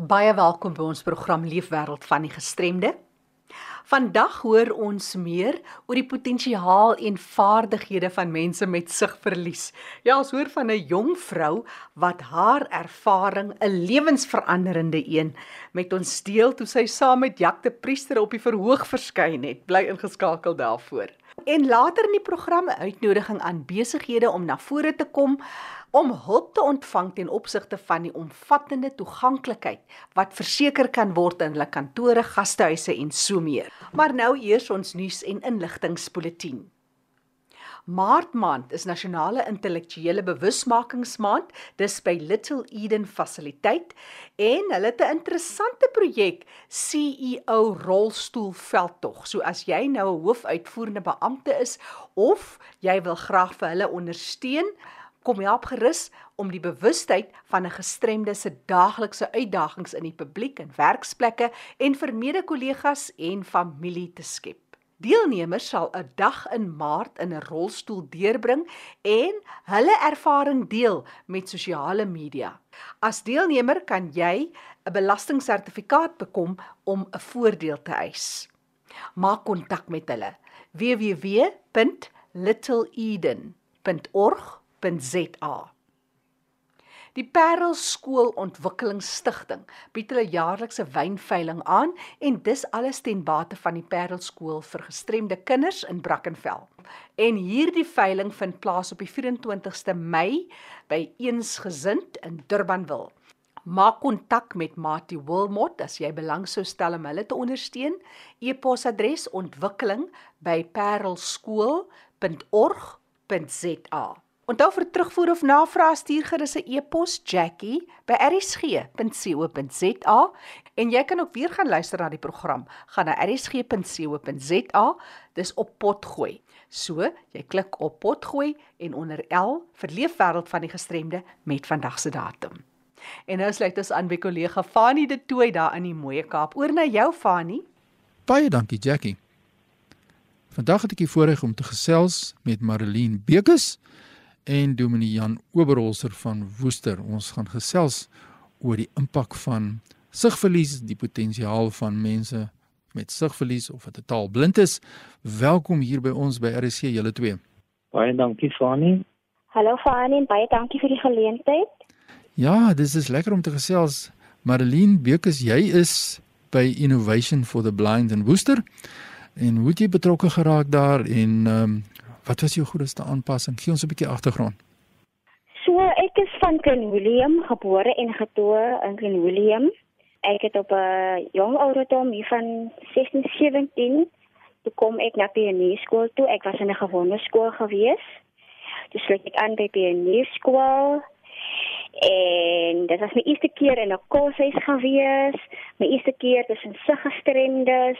Baie welkom by ons program Leefwêreld van die Gestremde. Vandag hoor ons meer oor die potensiaal en vaardighede van mense met sigverlies. Ja, ons hoor van 'n jong vrou wat haar ervaring 'n lewensveranderende een met ons deel toe sy saam met Jacques de Priester op die verhoog verskyn het. Bly ingeskakel daarvoor. En later in die program 'n uitnodiging aan besighede om na vore te kom om hulp te ontvang ten opsigte van die omvattende toeganklikheid wat verseker kan word in hulle kantore, gastehuise en so meer. Maar nou eers ons nuus en inligtingspulsatie. Maart maand is nasionale intellektuele bewusmakingsmaand dis by Little Eden fasiliteit en hulle het 'n interessante projek CEO rolstoel veldtog. So as jy nou 'n hoofuitvoerende beampte is of jy wil graag vir hulle ondersteun, kom help gerus om die bewustheid van 'n gestremde se daaglikse uitdagings in die publiek en werksplekke en vir mede-kollegas en familie te skep. Deelnemers sal 'n dag in Maart in 'n rolstoel deurbring en hulle ervaring deel met sosiale media. As deelnemer kan jy 'n belastingsertifikaat bekom om 'n voordeel te eis. Maak kontak met hulle www.littleeden.org www.parelskool.za. Die Parel Skool Ontwikkelingsstigting bied hulle jaarlikse wynveiling aan en dis alles ten bate van die Parel Skool vir gestremde kinders in Brackenfell. En hierdie veiling vind plaas op die 24ste Mei by Eensgesind in Durbanville. Maak kontak met Mati Wilmot as jy belang sou stel om hulle te ondersteun. E-posadres ontwikkeling@parelskool.org.za. Onthou vir terugvoer of navraag stuur gerus 'n e-pos jackie@rsg.co.za en jy kan ook weer gaan luister na die program. Gaan na rsg.co.za, dis op potgooi. So, jy klik op potgooi en onder L vir leefwêreld van die gestremde met vandag se datum. En nou sluit ons aan by kollega Fanie de Tooi daar in die Mooie Kaap. Oor na jou Fanie. Baie dankie Jackie. Vandag het ek die voorreg om te gesels met Marilene Bekes en Dominee Jan Oberholzer van Woester. Ons gaan gesels oor die impak van sigverlies, die potensiaal van mense met sigverlies of wat totaal blind is. Welkom hier by ons by RC julle twee. Baie dankie Fani. Hallo Fani, baie dankie vir die geleentheid. Ja, dis is lekker om te gesels. Marilene Bekes, jy is by Innovation for the Blind in Woester. En hoe het jy betrokke geraak daar en ehm um, Wat was jou grootste aanpassing? Gee ons 'n bietjie agtergrond. So, ek is van Ken William, gebore en getoe in Ken William. Ek het op 'n jong ouderdom hier van 16, 17 toe kom ek na pionierskool toe. Ek was in 'n gewone skool gewees. Toe sluit ek aan by pionierskool. En dit was my eerste keer in 'n koshuis gewees. My eerste keer tussen siggestremdes.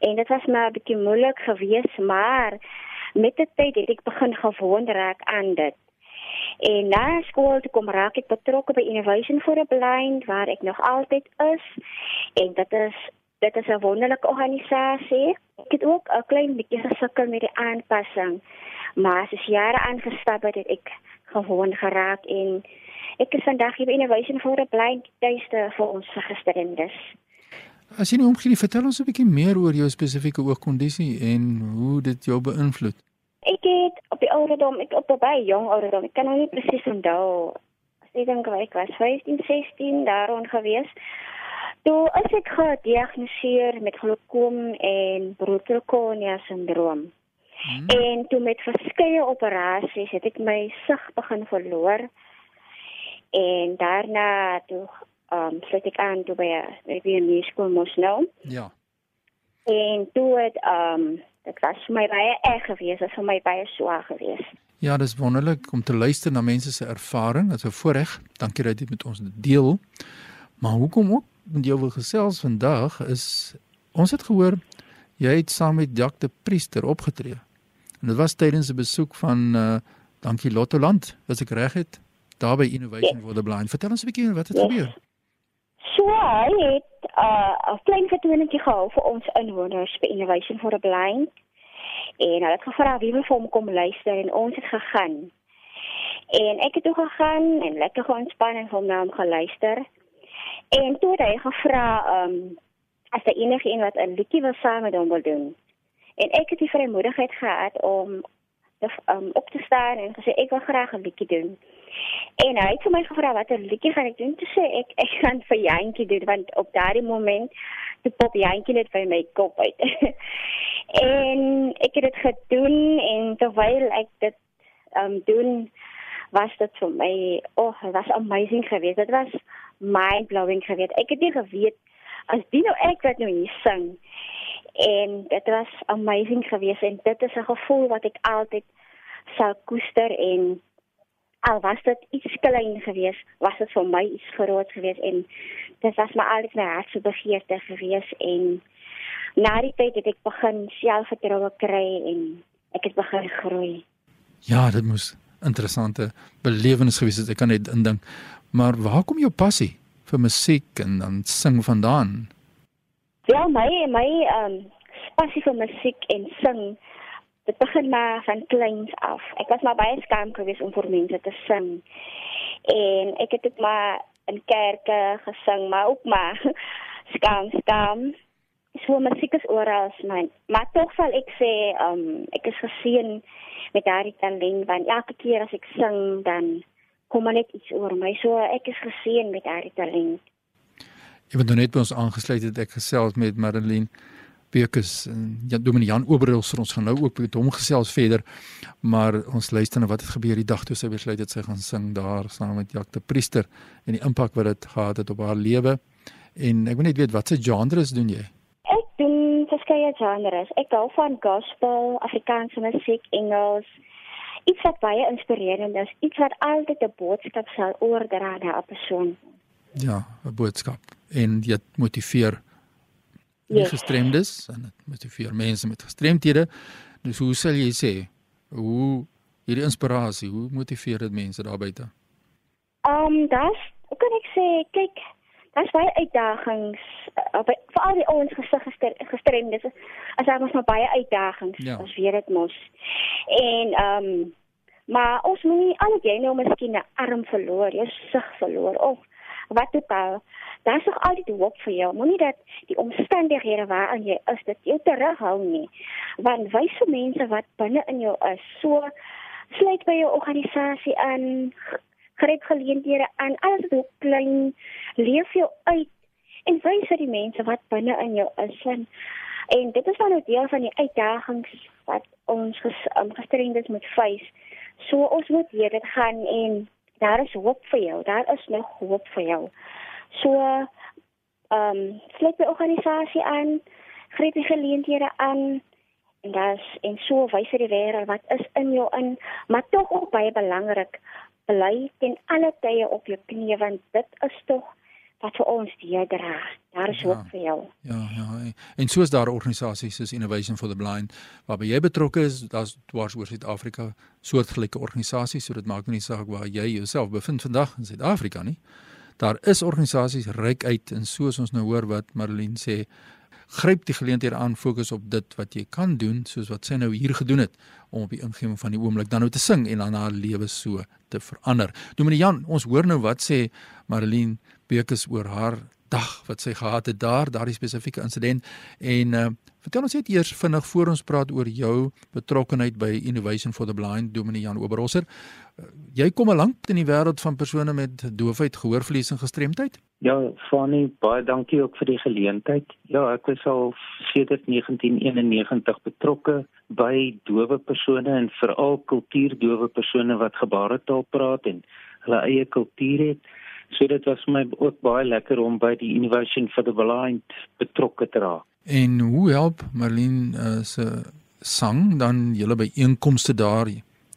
En dit was maar 'n bietjie moeilik geweest, maar met die tyd het ek begin gewoon raak aan dit. En na skool toe kom raak ek betrokke by Innovation for the Blind waar ek nog altyd is. En dit is dit is 'n wonderlike organisasie. Ek het ook 'n klein bietjie gesukkel met die aanpassing. Maar as jy jare aangestap het, het ek gewoon geraak en ek is vandag hier by Innovation for the Blind tuiste vir ons gestremdes. As jy nou omgee, vertel ons 'n bietjie meer oor jou spesifieke oogkondisie en hoe dit jou beïnvloed. Ek het op die ouderdom, ek op baie jong ouderdom, ek kan nou nie presies onthou. Ek dink ek was 15, 16 daaroor gewees. Toe as ek gediagnoseer met glaukoom en Bruchfelkonia syndroom. Hmm. En toe met verskeie operasies het ek my sig begin verloor. En daarna toe um sluit ek aan toe by by 'n skool mos nou. Ja. En toe het um dit was vir my baie erg geweest, dit was vir my baie swaar geweest. Ja, dis wonderlik om te luister na mense se ervaring. Dit is 'n voorreg. Dankie dat jy met ons deel. Maar hoekom ook met jou wil gesels vandag is ons het gehoor jy het saam met Jacques de Priester opgetree. En dit was tydens 'n besoek van uh Dankie Lottoland, as ek reg het, daar by Innovation yes. for the Blind. Vertel ons 'n bietjie wat het yes. gebeur. So hy het uh, 'n klein vertoningkie gehou vir ons inwoners by Innovation for the Blind. En hulle het gevra wie wil vir hom kom luister en ons het gegaan. En ek het toe gegaan en lekker ontspan en hom na hom geluister. En toe het hy gevra um, as daar enige een wat 'n liedjie wil saam met hom wil doen. En ek het die vrymoedigheid gehad om um, op te staan en gesê ek wil graag 'n liedjie doen. En hy het vir my gevra watter liedjie gaan ek doen? Toe sê ek ek gaan vir Jantjie doen want op daardie moment te pop Jantjie net by my kop uit. en ek het dit gedoen en terwyl ek dit um doen was dit vir my oh, it was amazing geweest. Dit was mind blowing geweest. Ek het nie geweet as dit nou ek wat nou hier sing en dit was amazing geweest en dit is 'n gevoel wat ek altyd sal koester en al was dit iets klein geweest was dit vir my iets groot geweest en dit was my altyd my hart se begeerte geweest en na die tyd het ek begin selfvertroue kry en ek het begin groei. Ja dit moes interessante belewenis gewees het ek kan net indink. Maar waar kom jou passie vir musiek en dan sing vandaan Ja, my my ehm um, passie vir musiek en sing dit begin maar van kleins af. Ek was maar baie skaam geweest om vir mense te sing. En ek het dit maar in kerke gesing, maar ook maar skaam skaam. So musiek is oral my. Maar tog sal ek sê um, ek is geseën met daardie talent want elke keer as ek sing dan kom net iets oor my. So ek is geseën met daardie talent. Ek het nou net by ons aangesluit het ek gesels met Marilyn Bekes en ja Dominee Jan Oberhils ons gaan nou ook met hom gesels verder maar ons luister na wat het gebeur die dag toe sy besluit het sy gaan sing daar saam met Jacques de Priester en die impak wat dit gehad het op haar lewe. En ek wil net weet wat se genres doen jy? Ek doen verskeie genres. Ek hou van gospel Afrikaanse musiek Engels. Iets wat baie inspirerend is iets wat altyd 'n boodskap sal oordra na 'n persoon. Ja 'n boodskap en dit motiveer die yes. gestremdes en dit motiveer mense met gestremthede. Dus hoe sal jy sê hoe hierdie inspirasie, hoe motiveer dit mense daar buite? Ehm um, das, hoe kan ek sê, kyk, daar's baie uitdagings uh, vir al die ouens gesig gestremdes. As daar mos maar baie uitdagings, ja. ons weet dit mos. En ehm um, maar ons moet nie al jy nou miskien 'n arm verloor, jy sig verloor of wat dit al daar's nog altyd hoop vir jou. Moenie dat die omstandighede waarin jy is dit jou terughou nie. Want wys vir mense wat binne in jou is. So sluit by jou organisasie aan, gryp geleenthede aan. Alles wat klein leef jou uit en wys vir die mense wat binne in jou is. En, en dit is dan 'n deel van die uitdagings wat ons ges, um, gestremdes moet face. So ons moet hier dit gaan en daar is hoop vir jou. Daar is nog hoop vir jou. So ehm um, sluit by organisasie aan, gryp die geleenthede aan en das en so wys vir die wêreld wat is in jou in, maar tog ook baie belangrik, bly ten alle tye op jou knie want dit is tog wat vir ons die dra. Daar is hoop ja, vir jou. Ja, ja. En soos daar organisasies soos Innovation for the Blind waarby jy betrokke is, daar's dwars oor Suid-Afrika soortgelyke organisasies, so dit maak nie saak waar jy jouself bevind vandag in Suid-Afrika nie daar is organisasies ryk uit en soos ons nou hoor wat Marlene sê gryp die geleentheid aan fokus op dit wat jy kan doen soos wat sy nou hier gedoen het om op die ingewing van die oomblik dan nou te sing en dan haar lewe so te verander. Dominee Jan, ons hoor nou wat sê Marlene Bekes oor haar dag wat sy gehad het daar, daardie spesifieke insident en uh, vertel ons net eers vinnig voor ons praat oor jou betrokkeheid by Innovation for the Blind, Dominee Jan Oberhosser. Uh, jy kom al lank in die wêreld van persone met doofheid, gehoorverlies en gestremdheid? Ja, Fanny, baie dankie ook vir die geleentheid. Ja, ek was al sedert 1991 betrokke by dowe persone en veral kultuurdowe persone wat gebaretaal praat en hulle eie kultuur het. So dit was my ook baie lekker om by die Innovation for the Blind betrokke te raak. En hoe help Marlene uh, se sang dan julle by einkomste daar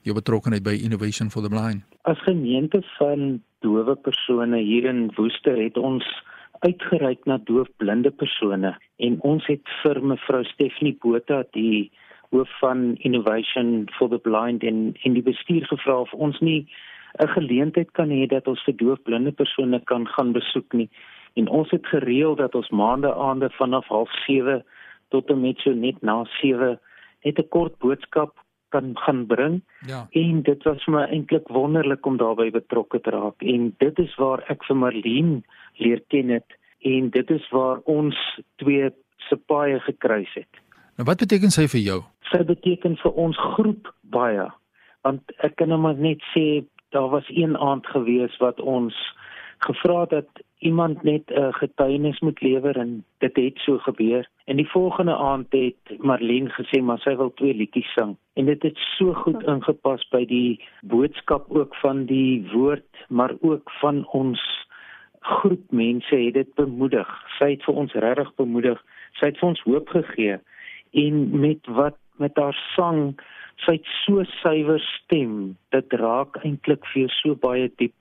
jou betrokkeheid by Innovation for the Blind? As gemeente van dowe persone hier in Woester het ons uitgereik na doofblinde persone en ons het vir mevrou Stephanie Botha die hoof van Innovation for the Blind en in die bestuur gevra of ons nie 'n geleentheid kan hê dat ons vir doofblinde persone kan gaan besoek nie. En ons het gereël dat ons maande aande vanaf 07:30 tot en met so net na 7 net 'n kort boodskap kan gaan bring. Ja. En dit was vir my eintlik wonderlik om daarbey betrokke te raak en dit is waar ek vir Marlene leer ken het en dit is waar ons twee se paie gekruis het. Nou wat beteken sy vir jou? Sy beteken vir ons groep baie want ek kan nou maar net sê daar was een aand gewees wat ons gevra het dat iemand net 'n uh, getuienis moet lewer en dit het so gebeur. En die volgende aand het Marlene gesê maar sy wil twee liedjies sing en dit het so goed ingepas by die boodskap ook van die woord maar ook van ons groep mense het dit bemoedig. Sy het vir ons regtig bemoedig. Sy het vir ons hoop gegee en met wat met haar sang sy het so suiwer stem dit raak eintlik vir jou so baie diep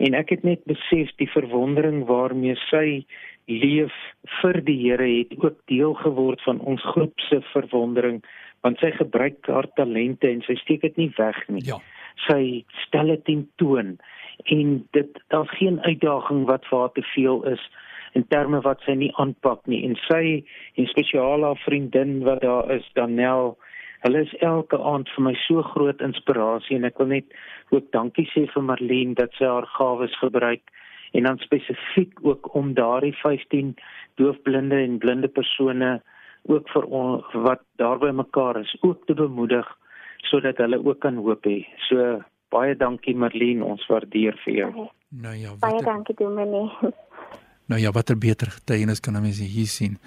en ek het net besef die verwondering waarmee sy leef vir die Here het ook deel geword van ons groep se verwondering want sy gebruik haar talente en sy steek dit nie weg nie. Ja. Sy stel dit in toon en dit daar's geen uitdaging wat vir haar te veel is in terme wat sy nie aanpak nie en sy en spesiaal haar vriendin wat daar is Danel Hulle is elke aand vir my so groot inspirasie en ek wil net ook dankie sê vir Marlene dat sy haar gawes gebruik en dan spesifiek ook om daardie 15 doofblinde en blinde persone ook vir on, wat daarby mekaar is ook te bemoedig sodat hulle ook kan hoop hê. So baie dankie Marlene, ons waardeer vir jou. Nou ja, Baie wat dankie Dominee. nou ja, watter beter getuienis kan 'n mens hier sien?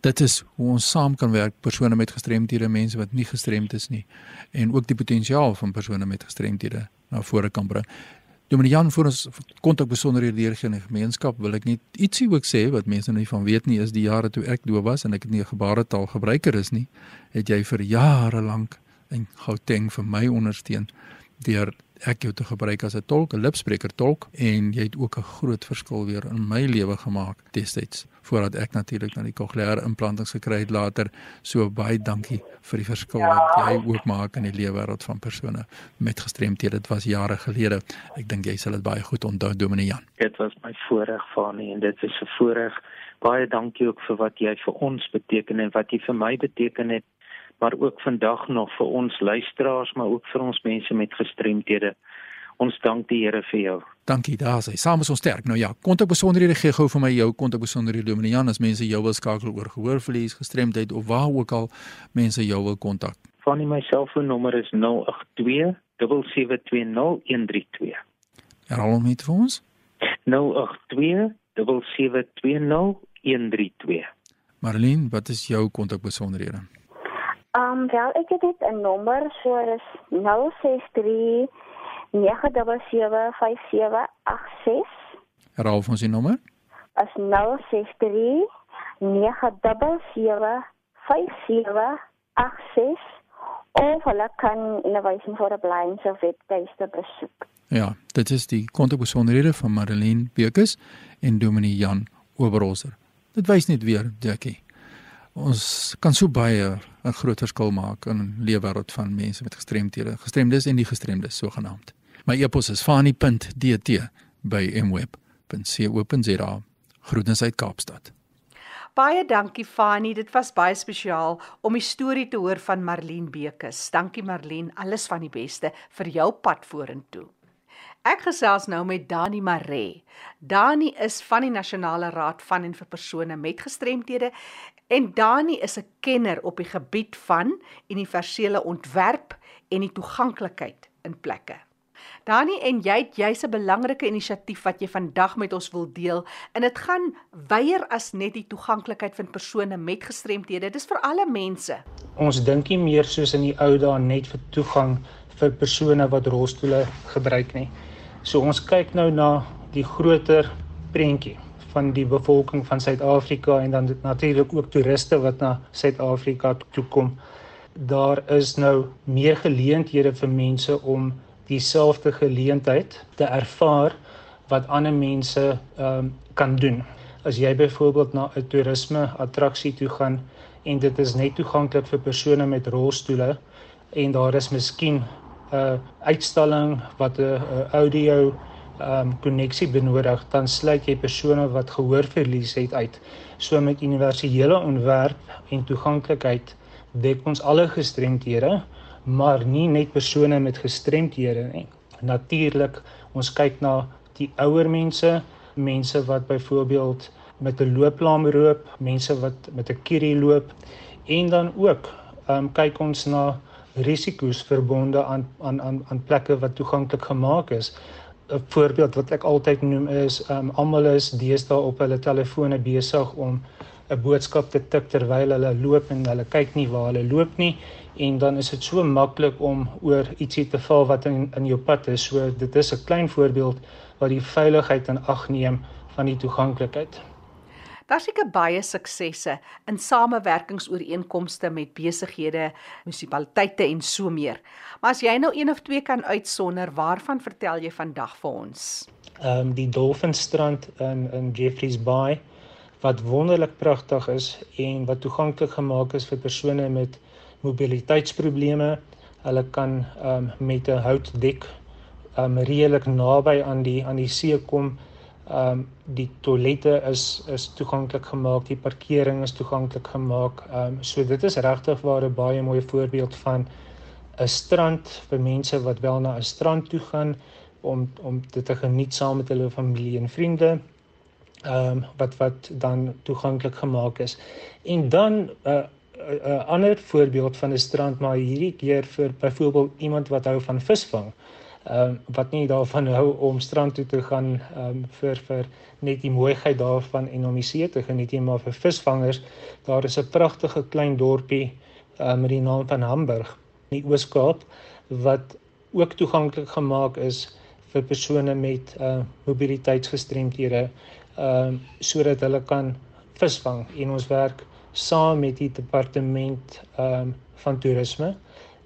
Dit is hoe ons saam kan werk persone met gestremthede, mense wat nie gestremd is nie en ook die potensiaal van persone met gestremthede na vore kan bring. Dominian vir ons kontak besonderhede deur geen gemeenskap wil ek net ietsie ook sê wat mense nie van weet nie is die jare toe ek doof was en ek het nie 'n gebaretaal gebruiker is nie, het jy vir jare lank in Gauteng vir my ondersteun deur ek jou te gebruik as 'n tolk, 'n lipspreker tolk en jy het ook 'n groot verskil weer in my lewe gemaak destyds voordat ek natuurlik na die kokleaire implantings gekry het later. So baie dankie vir die verskil wat jy ook maak in die lewenswêreld van persone met gestremthede. Dit was jare gelede. Ek dink jy sal dit baie goed onthou, Dominee Jan. Dit was my voorreg Fanie en dit is 'n voorreg. Baie dankie ook vir wat jy vir ons beteken en wat jy vir my beteken het, maar ook vandag nog vir ons luisteraars, maar ook vir ons mense met gestremthede. Ons dank die Here vir jou. Dankie, daar's hy. Saam is ons sterk. Nou ja, kontak besonderhede gee gou vir my jou kontak besonderhede Dominee Jan as mense jou wil skakel oor gehoorverlies, gestremdheid of waar ook al mense jou wil kontak. Fanie my selfoonnommer is 082 720 132. Herhaal hom net vir ons. 082 720 132. Marlene, wat is jou kontak besonderhede? Um wel ek het dit 'n nommer so dis 063 9775786 Herhaal ons die nommer. as 063 9775786 of hulle kan Innovation for the Blind se webtuiste besoek. Ja, dit is die kontakbesonderhede van Marlene Bekes en Dominee Jan Oberholzer. Dit wys net weer, Jackie. Ons kan so baie 'n groot verskil maak in die lewenswêreld van mense met gestremthede, gestremdes en nie gestremdes sogenaamd. My e-pos is fani.dt@mweb.co.za. Groetens uit Kaapstad. Baie dankie Fani, dit was baie spesiaal om die storie te hoor van Marlene Bekes. Dankie Marlene, alles van die beste vir jou pad vorentoe. Ek gesels nou met Dani Maree. Dani is van die Nasionale Raad van en vir persone met gestremthede en Dani is 'n kenner op die gebied van universele ontwerp en die toeganklikheid in plekke. Dani en jy het jy's 'n belangrike inisiatief wat jy vandag met ons wil deel en dit gaan weier as net die toeganklikheid van persone met gestremthede. Dis vir alle mense. ons dink nie meer soos in die ou dae net vir toegang vir persone wat rolstoele gebruik nie. So ons kyk nou na die groter prentjie van die bevolking van Suid-Afrika en dan natuurlik ook toeriste wat na Suid-Afrika toe kom. Daar is nou meer geleenthede vir mense om dieselfde geleentheid te ervaar wat ander mense ehm um, kan doen. As jy byvoorbeeld na 'n toerisme attraksie toe gaan en dit is net toeganklik vir persone met rolstoele en daar is miskien 'n uitstalling wat 'n audio ehm um, koneksie benodig, dan sluit jy persone wat gehoorverlies het uit. So met universele ontwerp en toeganklikheid dek ons alle gestremdhede maar nie net persone met gestremthede nie. Natuurlik, ons kyk na die ouer mense, mense wat byvoorbeeld met 'n looplaam loop, mense wat met 'n kierie loop en dan ook ehm um, kyk ons na risiko's verbonde aan aan aan aan plekke wat toeganklik gemaak is. 'n Voorbeeld wat ek altyd noem is um, almal is deesdae op hulle telefone besig om 'n boodskap te tik terwyl hulle loop en hulle kyk nie waar hulle loop nie en dan is dit so maklik om oor ietsie te val wat in in jou pad is. So dit is 'n klein voorbeeld wat die veiligheid in ag neem van die toeganklikheid. Daar seker baie suksesse in samewerkingsooreenkomste met besighede, munisipaliteite en so meer. Maar as jy nou een of twee kan uitsonder, waarvan vertel jy vandag vir ons? Ehm um, die Dolphinstrand in in Jeffreys Bay wat wonderlik pragtig is en wat toeganklik gemaak is vir persone met mobiliteitsprobleme. Hulle kan ehm um, met 'n houtdek ehm um, redelik naby aan die aan die see kom ehm um, die toilette is is toeganklik gemaak, die parkering is toeganklik gemaak. Ehm um, so dit is regtig waar 'n baie mooi voorbeeld van 'n strand vir mense wat wel na 'n strand toe gaan om om dit te geniet saam met hulle familie en vriende. Ehm um, wat wat dan toeganklik gemaak is. En dan 'n uh, 'n uh, uh, ander voorbeeld van 'n strand maar hierdie keer vir byvoorbeeld iemand wat hou van visvang ehm um, wat nie daarvan hou om strand toe te gaan ehm um, vir vir net die mooiheid daarvan en om die see te geniet nie, maar vir visvangers. Daar is 'n pragtige klein dorpie uh, met die naam van Hamburg in die Oos-Kaap wat ook toeganklik gemaak is vir persone met uh mobiliteitsgestremthede ehm uh, sodat hulle kan visvang en ons werk saam met die departement ehm um, van toerisme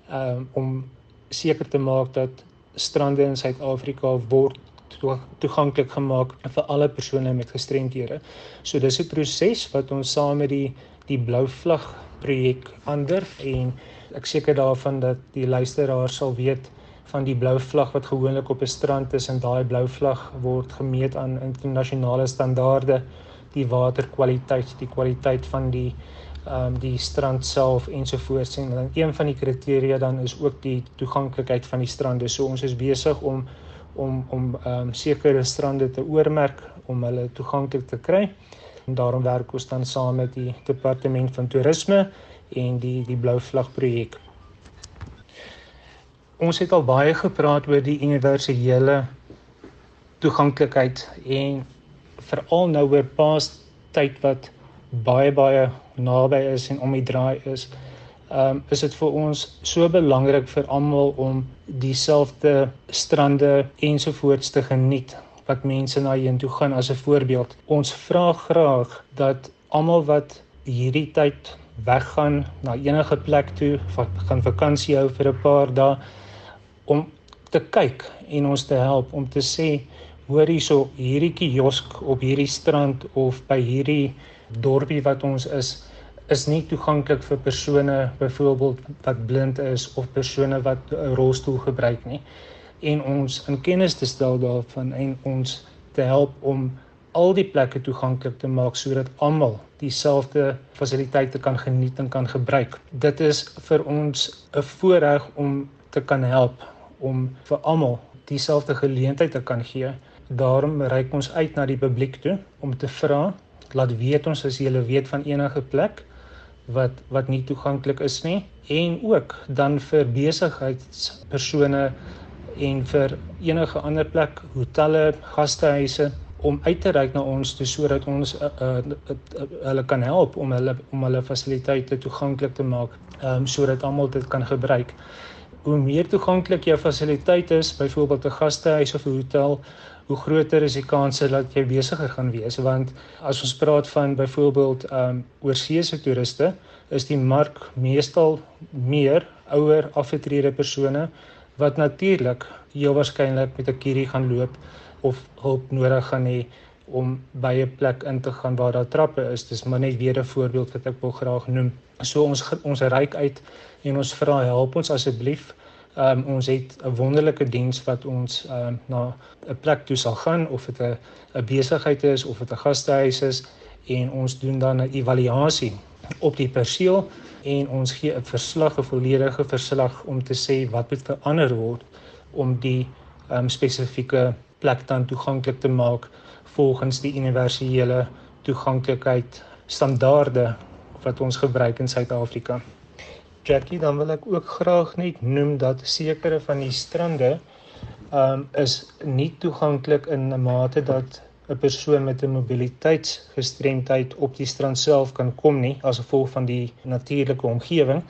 ehm um, om seker te maak dat strande in Suid-Afrika word toeganklik gemaak vir alle persone met gestremthede. So dis 'n proses wat ons saam met die die Blou Vlag projek aandurf en ek seker daarvan dat die luisteraar sal weet van die blou vlag wat gewoonlik op 'n strand is en daai blou vlag word gemeet aan internasionale standaarde die waterkwaliteit die kwaliteit van die um, die strand self ensovoorts en dan een van die kriteria dan is ook die toeganklikheid van die strande. So ons is besig om om om ehm um, sekere strande te oormerk om hulle toeganklik te kry. En daarom werk ons dan saam met die departement van toerisme en die die blou vlag projek. Ons het al baie gepraat oor die universele toeganklikheid en veral nou oor pas tyd wat baie baie naby is en om die draai is. Ehm um, is dit vir ons so belangrik vir almal om dieselfde strande ensovoorts te geniet wat mense na heen toe gaan as 'n voorbeeld. Ons vra graag dat almal wat hierdie tyd weggaan na enige plek toe, wat gaan vakansie hou vir 'n paar dae om te kyk en ons te help om te sê hoor hierso hierdie kiosk op hierdie strand of by hierdie dorpie wat ons is is nie toeganklik vir persone byvoorbeeld wat blind is of persone wat 'n rolstoel gebruik nie en ons in kennis te stel daarvan en ons te help om al die plekke toeganklik te maak sodat almal dieselfde fasiliteite kan geniet en kan gebruik. Dit is vir ons 'n voorreg om te kan help om vir almal dieselfde geleentheid te kan gee. Daarom reik ons uit na die publiek toe om te vra laat weet ons as jy weet van enige plek wat wat nie toeganklik is nie en ook dan vir besigheidspersone en vir enige ander plek, hotelle, gastehuise om uit te reik na ons toe sodat ons uh, uh, uh, uh, hulle kan help om hulle om hulle fasiliteite toeganklik te maak, um, sodat almal dit kan gebruik. Hoe meer toeganklik jou fasiliteit is, byvoorbeeld 'n gastehuis of 'n hotel, hoe groter is die kanse dat jy besigger gaan wees. Want as ons praat van byvoorbeeld ehm um, oorseese toeriste is die mark meestal meer ouer afgetrede persone wat natuurlik heel waarskynlik met 'n kierie gaan loop of hulp nodig gaan hê om by 'n plek in te gaan waar daar trappe is. Dis maar net weer 'n voorbeeld wat ek wil graag noem. So ons ons reik uit en ons vra help ons asseblief Ehm um, ons het 'n wonderlike diens wat ons ehm um, na 'n plek toe sal gaan of dit 'n 'n besigheid is of dit 'n gastehuis is en ons doen dan 'n evaluasie op die perseel en ons gee 'n verslag, 'n volledige verslag om te sê wat moet verander word om die um, spesifieke plek dan toeganklik te maak volgens die universele toeganklikheid standaarde wat ons gebruik in Suid-Afrika. Jackie, dan wil ek ook graag net noem dat sekere van die strande um is nie toeganklik in 'n mate dat 'n persoon met 'n mobiliteitsgestremdheid op die strand self kan kom nie as gevolg van die natuurlike omgewing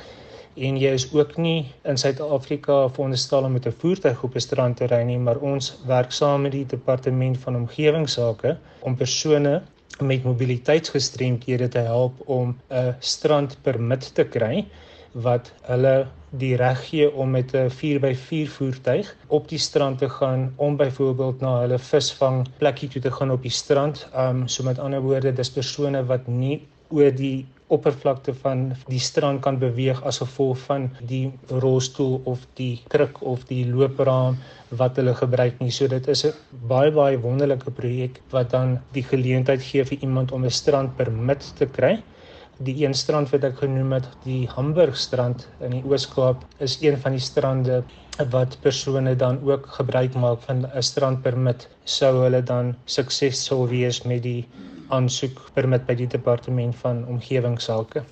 en jy is ook nie in Suid-Afrika veronderstel om met 'n voertuig op 'n strand te ry nie maar ons werk saam met die departement van omgewingsake om persone met mobiliteitsgestremdhede te help om 'n strandpermit te kry wat hulle die reg gee om met 'n 4x4 voertuig op die strand te gaan om byvoorbeeld na hulle visvang plekkie toe te gaan op die strand. Um so met ander woorde, dis persone wat nie oor die oppervlakte van die strand kan beweeg as gevolg van die rolstoel of die kruk of die loopraam wat hulle gebruik nie. So dit is 'n baie baie wonderlike projek wat dan die geleentheid gee vir iemand om 'n strandpermit te kry die een strand wat ek genoem het, die Hamburgstrand in die Oos-Kaap, is een van die strande wat persone dan ook gebruik maak van 'n strandpermit sou hulle dan suksesvol wees met die aansoek permit by die departement van omgewingsake.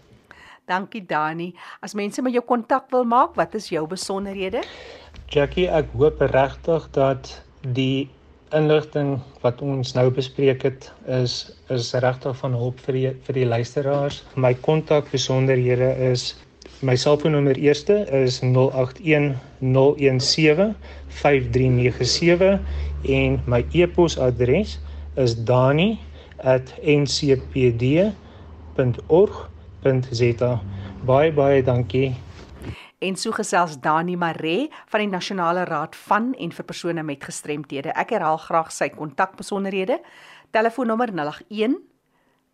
Dankie Dani. As mense met jou kontak wil maak, wat is jou besonderhede? Jackie, ek hoop regtig dat die inligting wat ons nou bespreek het is is regtig van hulp vir die vir die luisteraars. My kontak besonderhede is my selfoonnommer eerste is 081 017 5397 en my e-posadres is dani@ncpd.org.za. Baie baie dankie en so gesels Dani Maree van die Nasionale Raad van en vir persone met gestremthede. Ek herhaal graag sy kontakbesonderhede. Telefoonnommer 081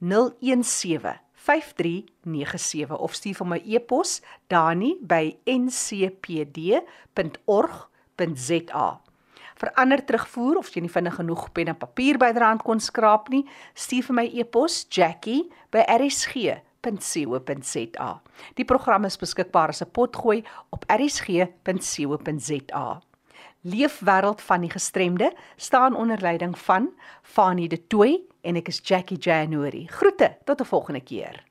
017 5397 of stuur vir my e-pos dani@ncpd.org.za. Vir ander terugvoer of jy nie vinnig genoeg pen en papier byderhand kon skraap nie, stuur vir my e-pos jackie@rsg rsg.co.za. Die program is beskikbaar as 'n potgooi op rsg.co.za. Leefwêreld van die gestremde staan onder leiding van Fanie De Tooy en ek is Jackie January. Groete tot 'n volgende keer.